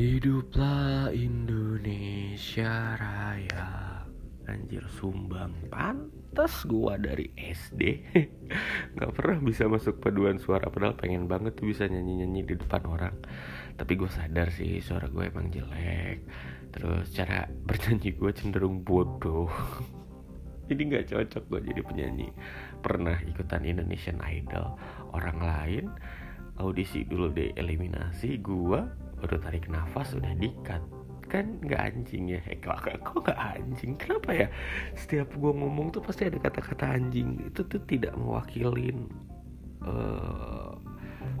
Hiduplah Indonesia Raya. Anjir sumbang. Pantes gua dari SD Gak pernah bisa masuk paduan suara Padahal pengen banget tuh bisa nyanyi-nyanyi di depan orang. Tapi gue sadar sih suara gue emang jelek. Terus cara bernyanyi gue cenderung bodoh. Jadi gak cocok gue jadi penyanyi. Pernah ikutan Indonesian Idol. Orang lain audisi dulu deh eliminasi gue baru tarik nafas udah dikat kan nggak anjing ya. Eh, kok kok nggak anjing? Kenapa ya? Setiap gue ngomong tuh pasti ada kata-kata anjing. Itu tuh tidak mewakilin uh,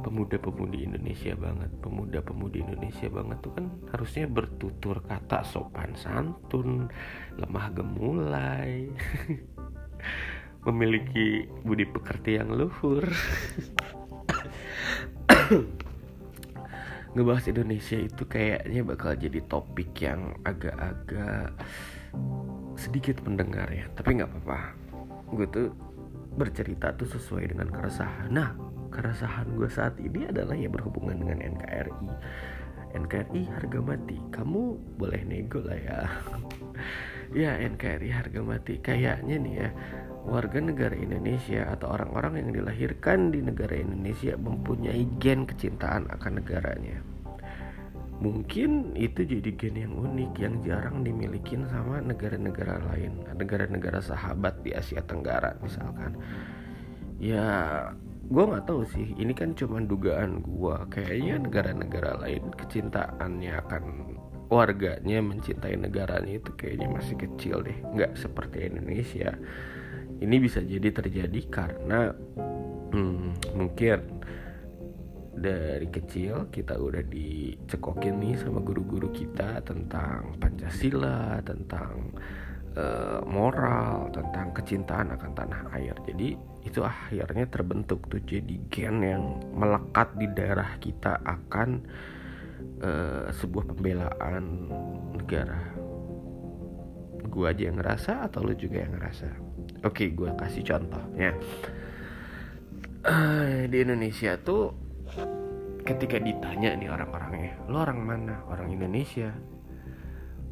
pemuda-pemudi Indonesia banget. Pemuda-pemudi Indonesia banget tuh kan harusnya bertutur kata sopan santun lemah gemulai memiliki budi pekerti yang luhur ngebahas Indonesia itu kayaknya bakal jadi topik yang agak-agak sedikit mendengar ya. Tapi nggak apa-apa. Gue tuh bercerita tuh sesuai dengan keresahan. Nah keresahan gue saat ini adalah ya berhubungan dengan NKRI NKRI harga mati. Kamu boleh nego lah ya ya NKRI harga mati kayaknya nih ya warga negara Indonesia atau orang-orang yang dilahirkan di negara Indonesia mempunyai gen kecintaan akan negaranya. Mungkin itu jadi gen yang unik yang jarang dimiliki sama negara-negara lain, negara-negara sahabat di Asia Tenggara misalkan. Ya, gue nggak tahu sih. Ini kan cuma dugaan gue. Kayaknya negara-negara lain kecintaannya akan warganya mencintai negaranya itu kayaknya masih kecil deh, nggak seperti Indonesia. Ini bisa jadi terjadi karena hmm, mungkin dari kecil kita udah dicekokin nih sama guru-guru kita tentang Pancasila, tentang uh, moral, tentang kecintaan akan tanah air. Jadi itu akhirnya terbentuk tuh. Jadi gen yang melekat di daerah kita akan uh, sebuah pembelaan negara. Gua aja yang ngerasa atau lu juga yang ngerasa? Oke, gue kasih contohnya. Uh, di Indonesia tuh ketika ditanya nih orang-orangnya, lo orang mana? Orang Indonesia.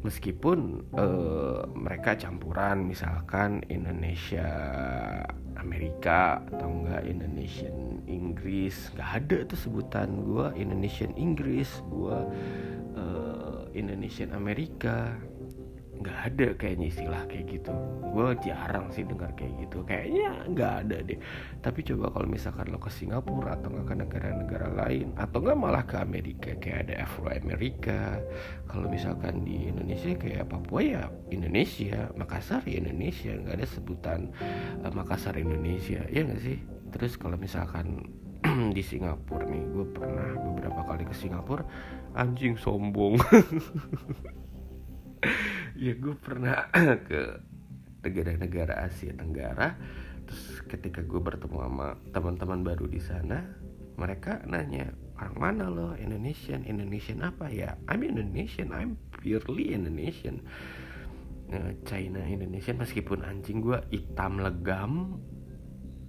Meskipun uh, mereka campuran, misalkan Indonesia Amerika atau enggak Indonesian Inggris, nggak ada tuh sebutan gue Indonesian Inggris, gue uh, Indonesian Amerika nggak ada kayaknya istilah kayak gitu. Gue jarang sih dengar kayak gitu. Kayaknya nggak ada deh. Tapi coba kalau misalkan lo ke Singapura atau nggak ke negara-negara lain atau nggak malah ke Amerika kayak ada Afro Amerika kalau misalkan di Indonesia kayak Papua ya Indonesia Makassar ya Indonesia. Nggak ada sebutan uh, Makassar Indonesia. Ya nggak sih? Terus kalau misalkan di Singapura nih gue pernah beberapa kali ke Singapura anjing sombong ya gue pernah ke negara-negara Asia Tenggara. Terus ketika gue bertemu sama teman-teman baru di sana mereka nanya orang mana lo? Indonesian? Indonesian apa ya? I'm Indonesian. I'm purely Indonesian. Nah, China Indonesian meskipun anjing gue hitam legam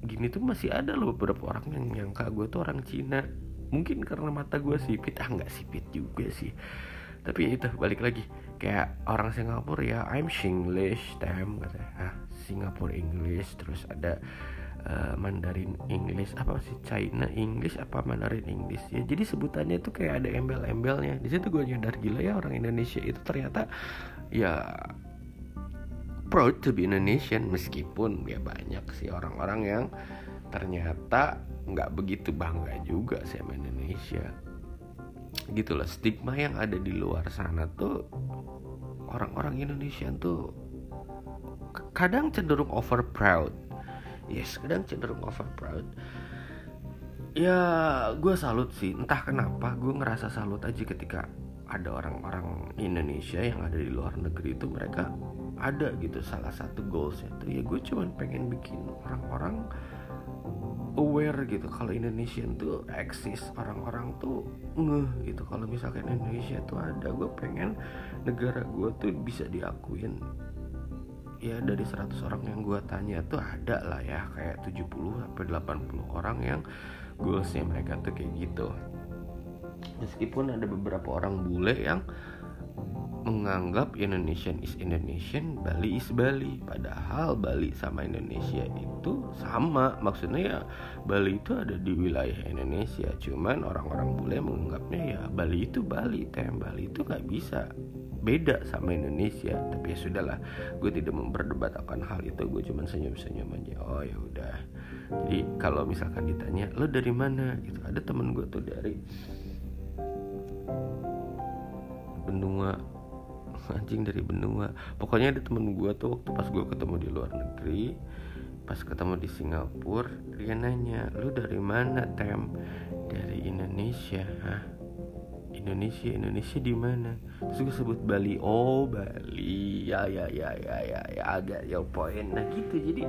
gini tuh masih ada loh beberapa orang yang nyangka gue tuh orang Cina. Mungkin karena mata gue sipit. Ah nggak sipit juga sih. Tapi itu balik lagi kayak orang Singapura ya I'm Singlish tem kata ah Singapore English terus ada uh, Mandarin English apa sih? China English apa Mandarin English ya? Jadi sebutannya itu kayak ada embel-embelnya. Di situ gue nyadar gila ya orang Indonesia itu ternyata ya proud to be Indonesian meskipun ya banyak sih orang-orang yang ternyata nggak begitu bangga juga sama Indonesia gitu loh stigma yang ada di luar sana tuh orang-orang Indonesia tuh kadang cenderung over proud. Yes kadang cenderung over proud. Ya gue salut sih entah kenapa gue ngerasa salut aja ketika ada orang-orang Indonesia yang ada di luar negeri itu mereka ada gitu salah satu goalsnya tuh. Ya gue cuman pengen bikin orang-orang aware gitu kalau Indonesia tuh eksis orang-orang tuh ngeh gitu. Kalau misalkan Indonesia tuh ada gue pengen negara gue tuh bisa diakuin. Ya dari 100 orang yang gue tanya tuh ada lah ya kayak 70 sampai 80 orang yang goalsnya mereka tuh kayak gitu. Meskipun ada beberapa orang bule yang menganggap Indonesian is Indonesian, Bali is Bali. Padahal Bali sama Indonesia itu sama. Maksudnya ya Bali itu ada di wilayah Indonesia. Cuman orang-orang bule menganggapnya ya Bali itu Bali, tem Bali itu nggak bisa beda sama Indonesia. Tapi ya sudahlah, gue tidak memperdebatkan hal itu. Gue cuma senyum-senyum aja. Oh ya udah. Jadi kalau misalkan ditanya lo dari mana gitu, ada temen gue tuh dari benua anjing dari benua. Pokoknya ada temen gue tuh waktu pas gue ketemu di luar negeri pas ketemu di Singapura dia nanya lu dari mana tem? Dari Indonesia. Hah? Indonesia Indonesia di mana? Terus gue sebut Bali. Oh Bali. Ya ya ya ya ya ya agak ya poin. Nah gitu. Jadi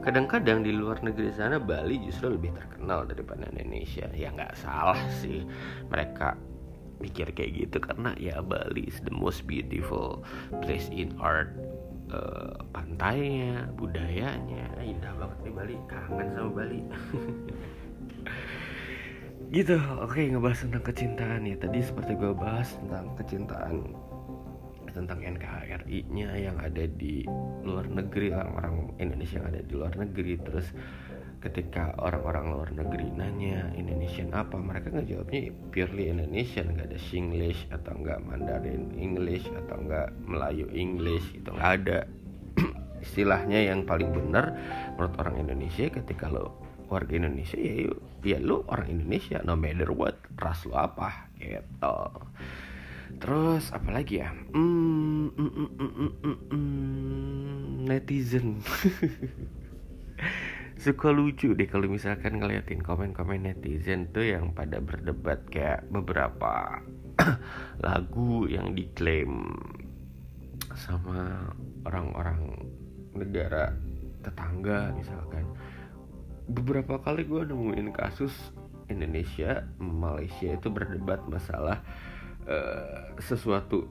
kadang-kadang di luar negeri sana Bali justru lebih terkenal daripada Indonesia. Ya nggak salah sih. Mereka mikir kayak gitu karena ya Bali is the most beautiful place in art uh, pantainya budayanya. Indah banget nih Bali kangen sama Bali. Gitu oke ngebahas tentang kecintaan ya. Tadi seperti gue bahas tentang kecintaan tentang NKRI-nya yang ada di luar negeri orang-orang Indonesia yang ada di luar negeri. Terus ketika orang-orang luar negeri nanya Indonesian apa? Mereka nggak jawabnya purely Indonesian nggak ada Singlish atau nggak Mandarin English atau nggak Melayu English itu nggak ada. Istilahnya yang paling benar menurut orang Indonesia ketika lo warga Indonesia ya yuk, ya lo orang Indonesia no matter what ras lo apa gitu. Terus apalagi ya? Mm, mm, mm, mm, mm, mm, mm, netizen suka lucu deh kalau misalkan ngeliatin komen-komen netizen tuh yang pada berdebat kayak beberapa lagu yang diklaim sama orang-orang negara tetangga misalkan. Beberapa kali gue nemuin kasus Indonesia Malaysia itu berdebat masalah uh, sesuatu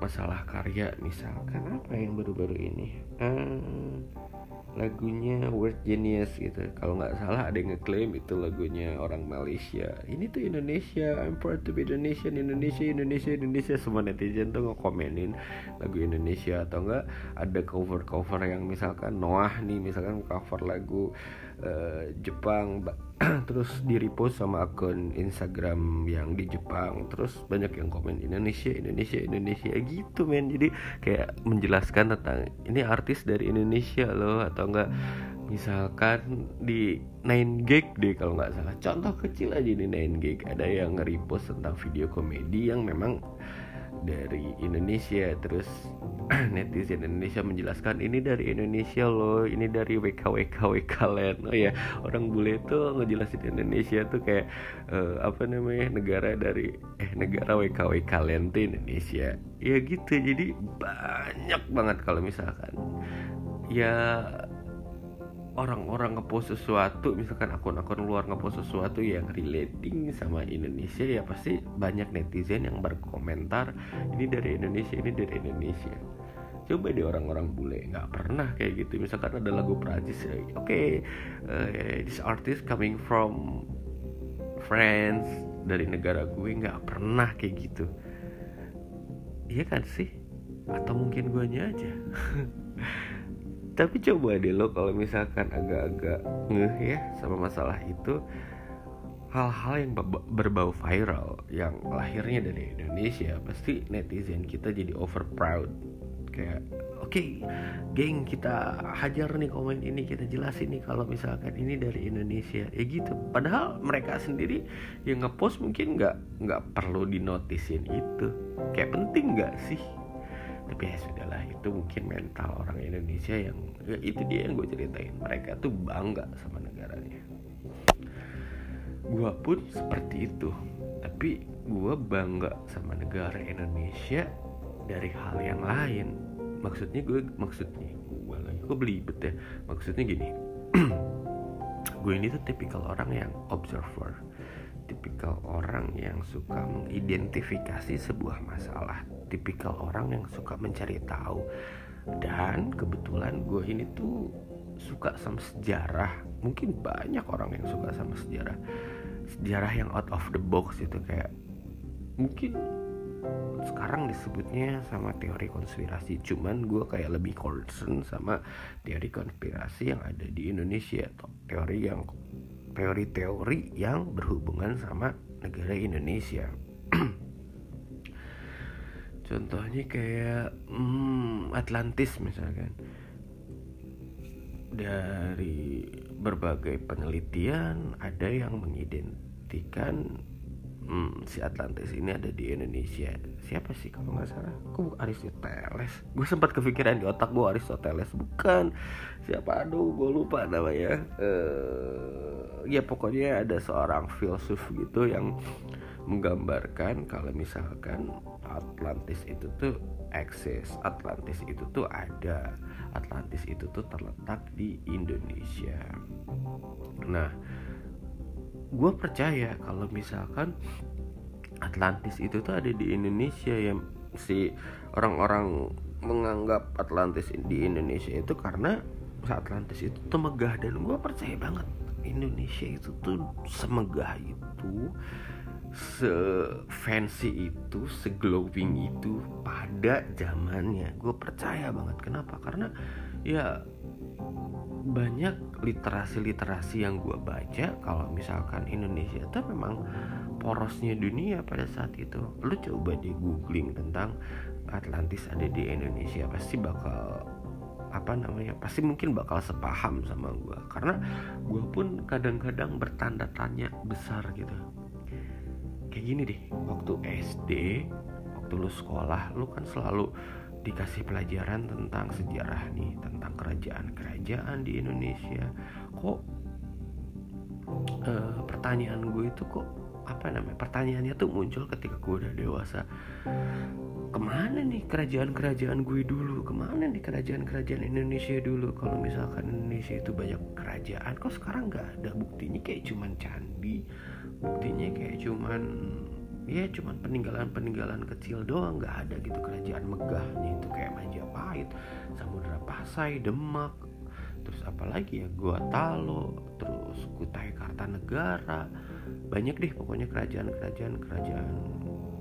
masalah karya misalkan. Apa yang baru-baru ini? Uh, lagunya Word Genius gitu. Kalau nggak salah ada yang ngeklaim itu lagunya orang Malaysia. Ini tuh Indonesia I'm proud to be Indonesian Indonesia Indonesia Indonesia. Semua netizen tuh ngekomenin lagu Indonesia atau enggak ada cover cover yang misalkan Noah nih misalkan cover lagu uh, Jepang terus di repost sama akun Instagram yang di Jepang. Terus banyak yang komen Indonesia Indonesia Indonesia. Gitu men. Jadi kayak menjelaskan tentang ini artis dari Indonesia loh atau enggak. Misalkan di Nine Gag deh kalau nggak salah. Contoh kecil aja di Nine Gag. Ada yang nge-repost tentang video komedi yang memang dari Indonesia. Terus netizen Indonesia menjelaskan ini dari Indonesia loh ini dari WKWK WK oh ya orang bule tuh ngejelasin Indonesia tuh kayak uh, apa namanya negara dari eh negara WKWK land tuh Indonesia. Ya gitu jadi banyak banget kalau misalkan. Ya orang-orang ngepost sesuatu misalkan akun-akun luar ngepost sesuatu yang relating sama Indonesia ya pasti banyak netizen yang berkomentar ini dari Indonesia ini dari Indonesia. Coba deh orang-orang bule nggak pernah kayak gitu. Misalkan ada lagu Prancis ya, oke okay, uh, this artist coming from France dari negara gue nggak pernah kayak gitu. Iya kan sih? Atau mungkin guanya aja tapi coba deh lo kalau misalkan agak-agak ngeh ya sama masalah itu hal-hal yang berbau viral yang lahirnya dari Indonesia pasti netizen kita jadi over proud kayak oke okay, geng kita hajar nih komen ini kita jelasin nih kalau misalkan ini dari Indonesia. Ya gitu. Padahal mereka sendiri yang ngepost mungkin nggak nggak perlu dinotisin itu. Kayak penting nggak sih tapi ya sudahlah itu mungkin mental orang Indonesia yang ya itu dia yang gue ceritain. Mereka tuh bangga sama negaranya. Gue pun seperti itu. Tapi gue bangga sama negara Indonesia dari hal yang lain. Maksudnya gue maksudnya gue lagi gue belibet ya. Maksudnya gini gue ini tuh tipikal orang yang observer tipikal orang yang suka mengidentifikasi sebuah masalah. Tipikal orang yang suka mencari tahu. Dan kebetulan gue ini tuh suka sama sejarah. Mungkin banyak orang yang suka sama sejarah. Sejarah yang out of the box itu kayak mungkin sekarang disebutnya sama teori konspirasi. Cuman gue kayak lebih concern sama teori konspirasi yang ada di Indonesia teori yang teori-teori yang berhubungan sama negara Indonesia. Contohnya kayak hmm, Atlantis misalkan. Dari berbagai penelitian ada yang mengidentikan hmm, si Atlantis ini ada di Indonesia. Siapa sih kalau nggak salah? Aku Aristoteles? Gue sempat kepikiran di otak gue Aristoteles. Bukan. Siapa? Aduh gue lupa namanya. Uh, ya pokoknya ada seorang filsuf gitu yang menggambarkan kalau misalkan Atlantis itu tuh eksis. Atlantis itu tuh ada. Atlantis itu tuh terletak di Indonesia. Nah gue percaya kalau misalkan Atlantis itu tuh ada di Indonesia yang si orang-orang menganggap Atlantis di Indonesia itu karena Atlantis itu tuh megah dan gue percaya banget Indonesia itu tuh semegah itu se fancy itu, se glowing itu pada zamannya. Gue percaya banget. Kenapa? Karena ya banyak literasi-literasi yang gue baca. Kalau misalkan Indonesia itu memang porosnya dunia pada saat itu. Lu coba di googling tentang Atlantis ada di Indonesia pasti bakal apa namanya pasti mungkin bakal sepaham sama gue karena gue pun kadang-kadang bertanda tanya besar gitu. Kayak gini deh waktu SD waktu lu sekolah lu kan selalu dikasih pelajaran tentang sejarah nih tentang kerajaan-kerajaan di Indonesia. Kok uh, pertanyaan gue itu kok apa namanya pertanyaannya tuh muncul ketika gue udah dewasa. Ke mana nih kerajaan-kerajaan gue dulu? Ke mana nih kerajaan-kerajaan Indonesia dulu? Kalau misalkan Indonesia itu banyak kerajaan kok sekarang nggak ada? Buktinya kayak cuman candi buktinya kayak cuman ya cuman peninggalan-peninggalan kecil doang nggak ada gitu. Kerajaan megahnya itu kayak Majapahit Samudra Pasai Demak. Terus apalagi ya? Gua Talo terus Kutai Kartanegara. Banyak deh pokoknya kerajaan-kerajaan kerajaan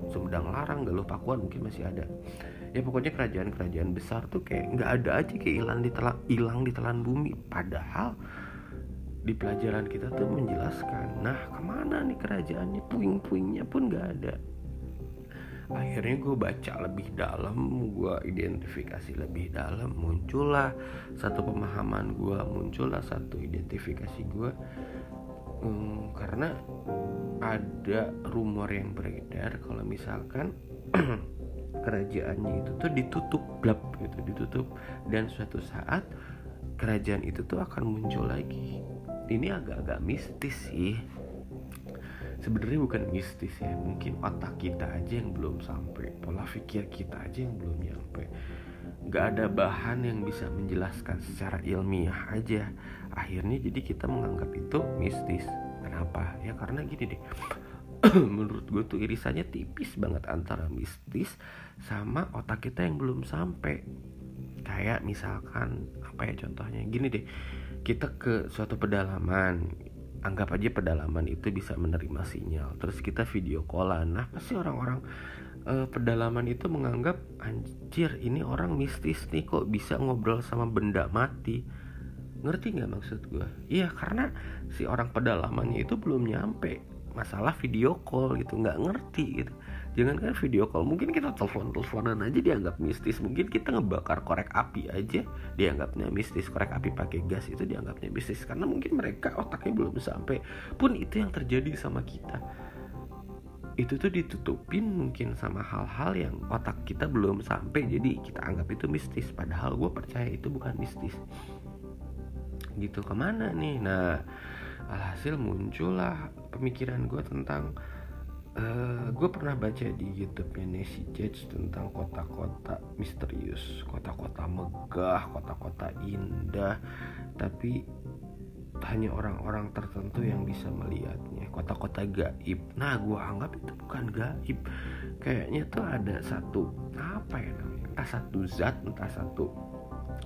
Sumedang Larang Galuh Pakuan mungkin masih ada. Ya pokoknya kerajaan-kerajaan besar tuh kayak nggak ada aja kayak hilang di hilang di telan bumi. Padahal di pelajaran kita tuh menjelaskan nah ke mana nih kerajaannya? Puing-puingnya pun gak ada. Akhirnya gue baca lebih dalam gue identifikasi lebih dalam muncullah satu pemahaman gue muncullah satu identifikasi gue um, karena ada rumor yang beredar kalau misalkan kerajaannya itu tuh ditutup blab gitu ditutup. Dan suatu saat kerajaan itu tuh akan muncul lagi ini agak-agak mistis sih. Sebenarnya bukan mistis ya mungkin otak kita aja yang belum sampai pola pikir kita aja yang belum nyampe. Nggak ada bahan yang bisa menjelaskan secara ilmiah aja. Akhirnya jadi kita menganggap itu mistis. Kenapa? Ya karena gini deh. Menurut gue tuh irisannya tipis banget antara mistis sama otak kita yang belum sampai. Kayak misalkan apa ya contohnya? Gini deh kita ke suatu pedalaman anggap aja pedalaman itu bisa menerima sinyal. Terus kita video callan. Nah pasti orang-orang uh, pedalaman itu menganggap anjir ini orang mistis nih kok bisa ngobrol sama benda mati? Ngerti nggak maksud gue iya karena si orang pedalamannya itu belum nyampe. Masalah video call gitu nggak ngerti gitu jangan kan video call mungkin kita telepon teleponan aja dianggap mistis. Mungkin kita ngebakar korek api aja dianggapnya mistis. Korek api pakai gas itu dianggapnya mistis. Karena mungkin mereka otaknya belum sampai. Pun itu yang terjadi sama kita. Itu tuh ditutupin mungkin sama hal-hal yang otak kita belum sampai. Jadi kita anggap itu mistis. Padahal gue percaya itu bukan mistis. Gitu ke mana nih? Nah alhasil muncullah pemikiran gue tentang uh, eh, gue pernah baca di YouTube-nya Nancy Judge tentang kota-kota misterius, kota-kota megah, kota-kota indah, tapi hanya orang-orang tertentu yang bisa melihatnya. Kota-kota gaib. Nah, gue anggap itu bukan gaib. Kayaknya tuh ada satu apa ya namanya? Entah satu zat, entah satu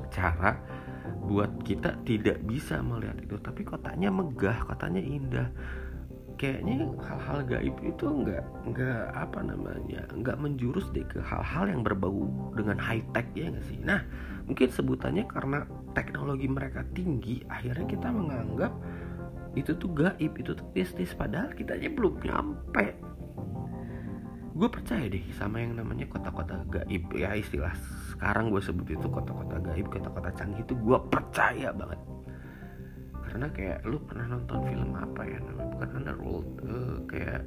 cara buat kita tidak bisa melihat itu. Tapi kotanya megah, kotanya indah kayaknya hal-hal gaib itu nggak nggak apa namanya nggak menjurus deh ke hal-hal yang berbau dengan high tech ya nggak sih? Nah mungkin sebutannya karena teknologi mereka tinggi akhirnya kita menganggap itu tuh gaib itu tuh bisnis padahal kita aja belum nyampe. Gue percaya deh sama yang namanya kota-kota gaib ya istilah sekarang gue sebut itu kota-kota gaib kota-kota canggih itu gue percaya banget karena kayak lu pernah nonton film apa ya namanya? Bukan Underworld. Uh, kayak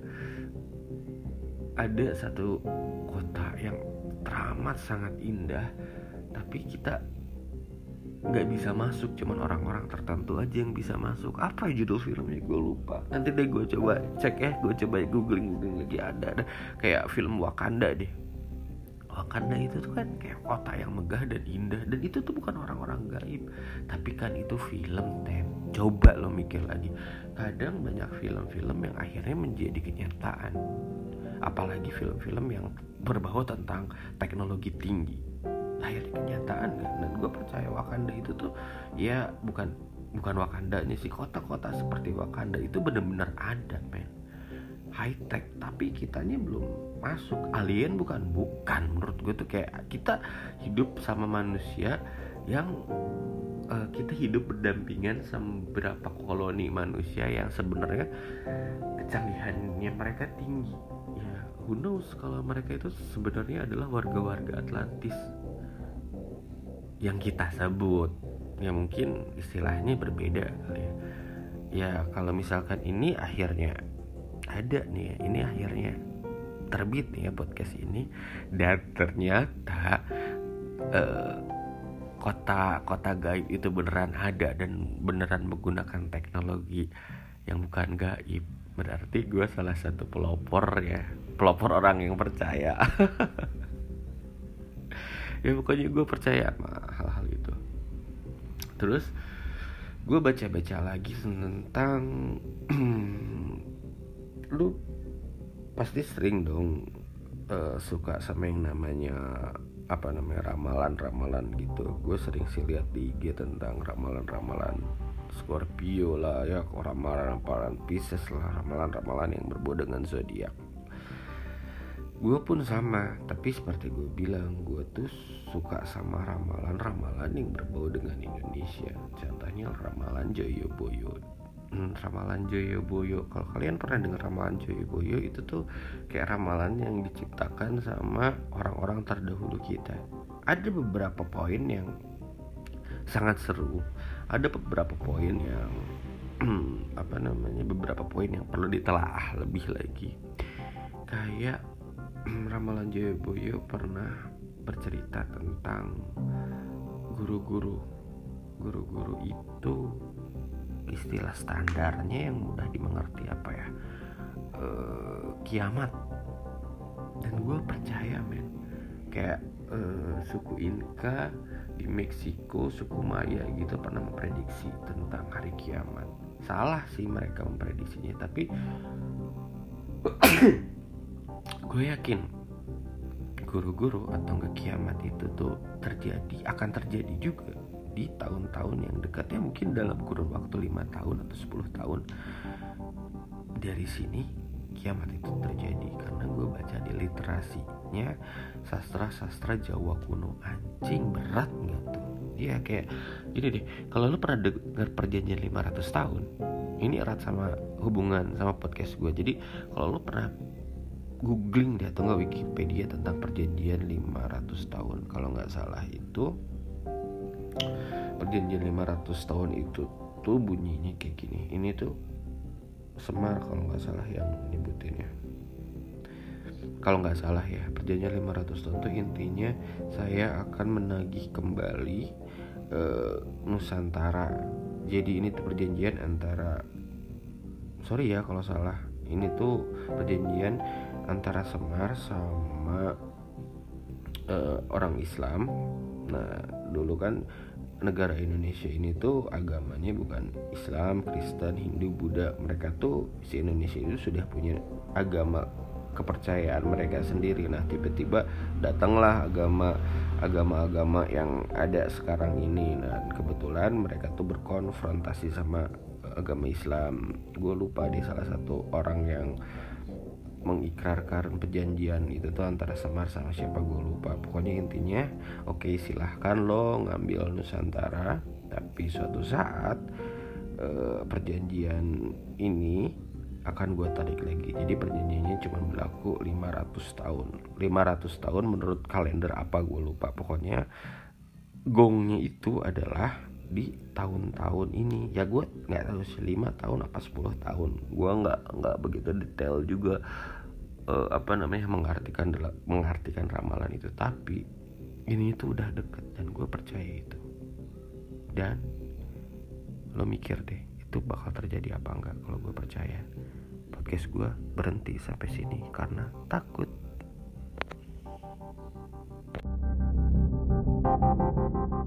ada satu kota yang teramat sangat indah tapi kita nggak bisa masuk cuman orang-orang tertentu aja yang bisa masuk. Apa ya judul filmnya? Gue lupa. Nanti deh gue coba cek ya gue coba googling googling lagi. Ada ada. Kayak film Wakanda deh Wakanda itu tuh kan kayak kota yang megah dan indah. Dan itu tuh bukan orang-orang gaib. Tapi kan itu film tem. Coba lo mikir lagi. Kadang banyak film-film yang akhirnya menjadi kenyataan. Apalagi film-film yang berbau tentang teknologi tinggi. Akhirnya kenyataan kan? Dan gue percaya Wakanda itu tuh ya bukan bukan Wakandanya sih. Kota-kota seperti Wakanda itu benar-benar ada men. High tech. Tapi kitanya belum masuk. Alien bukan? Bukan. Menurut gue tuh kayak kita hidup sama manusia yang uh, kita hidup berdampingan sama beberapa koloni manusia yang sebenarnya kecanggihannya mereka tinggi. Ya who knows kalau mereka itu sebenarnya adalah warga-warga Atlantis yang kita sebut. Ya mungkin istilahnya berbeda kali ya. Ya kalau misalkan ini akhirnya ada nih ya, ini akhirnya terbit nih ya podcast ini. Dan ternyata uh, kota kota gaib itu beneran ada dan beneran menggunakan teknologi yang bukan gaib. Berarti gue salah satu pelopor ya. Pelopor orang yang percaya. Ya pokoknya gue percaya sama hal-hal itu. Terus gue baca-baca lagi tentang lu pasti sering dong uh, suka sama yang namanya apa namanya ramalan-ramalan gitu. Gue sering sih lihat di IG tentang ramalan-ramalan Scorpio lah ya ramalan-ramalan Pisces lah ramalan-ramalan yang berbau dengan zodiak. Gue pun sama tapi seperti gue bilang gue tuh suka sama ramalan-ramalan yang berbau dengan Indonesia. Contohnya ramalan Joyoboyo hmm, ramalan Joyoboyo. Kalau kalian pernah dengar ramalan Joyoboyo itu tuh kayak ramalan yang diciptakan sama orang-orang terdahulu kita. Ada beberapa poin yang sangat seru. Ada beberapa poin yang apa namanya beberapa poin yang perlu ditelaah lebih lagi. Kayak ramalan Joyoboyo pernah bercerita tentang guru-guru. Guru-guru itu istilah standarnya yang mudah dimengerti apa ya? E, kiamat. Dan gue percaya men. Kayak e, suku Inka di Meksiko suku Maya gitu pernah memprediksi tentang hari kiamat. Salah sih mereka memprediksinya tapi gue yakin guru-guru atau nggak kiamat itu tuh terjadi akan terjadi juga di tahun-tahun yang dekatnya mungkin dalam kurun waktu lima tahun atau 10 tahun. Dari sini kiamat itu terjadi karena gue baca di literasinya sastra-sastra Jawa kuno. Anjing berat nggak tuh? Iya kayak gini deh. Kalau lu pernah dengar perjanjian 500 tahun ini erat sama hubungan sama podcast gue jadi kalau lu pernah googling deh atau nggak Wikipedia tentang perjanjian 500 tahun kalau nggak salah itu perjanjian 500 tahun itu tuh bunyinya kayak gini. Ini tuh Semar kalau nggak salah yang nyebutinnya. Kalau nggak salah ya perjanjian 500 tahun itu intinya saya akan menagih kembali uh, Nusantara. Jadi ini tuh perjanjian antara sorry ya kalau salah ini tuh perjanjian antara Semar sama uh, orang Islam nah dulu kan negara Indonesia ini tuh agamanya bukan Islam, Kristen, Hindu, Buddha. Mereka tuh si Indonesia itu sudah punya agama kepercayaan mereka sendiri. Nah, tiba-tiba datanglah agama agama-agama yang ada sekarang ini. Nah, kebetulan mereka tuh berkonfrontasi sama agama Islam gue lupa di salah satu orang yang mengikrarkan perjanjian itu tuh antara Semar sama siapa gue lupa. Pokoknya intinya oke okay, silahkan lo ngambil Nusantara tapi suatu saat uh, perjanjian ini akan gue tarik lagi. Jadi perjanjiannya cuma berlaku 500 tahun. 500 tahun menurut kalender apa gue lupa. Pokoknya gongnya itu adalah di tahun-tahun ini. Ya gue nggak tahu lima tahun apa 10 tahun. Gue nggak nggak begitu detail juga uh, apa namanya mengartikan mengartikan ramalan itu. Tapi ini itu udah deket dan gue percaya itu. Dan lo mikir deh itu bakal terjadi apa enggak kalau gue percaya? Podcast gue berhenti sampai sini karena takut. thank you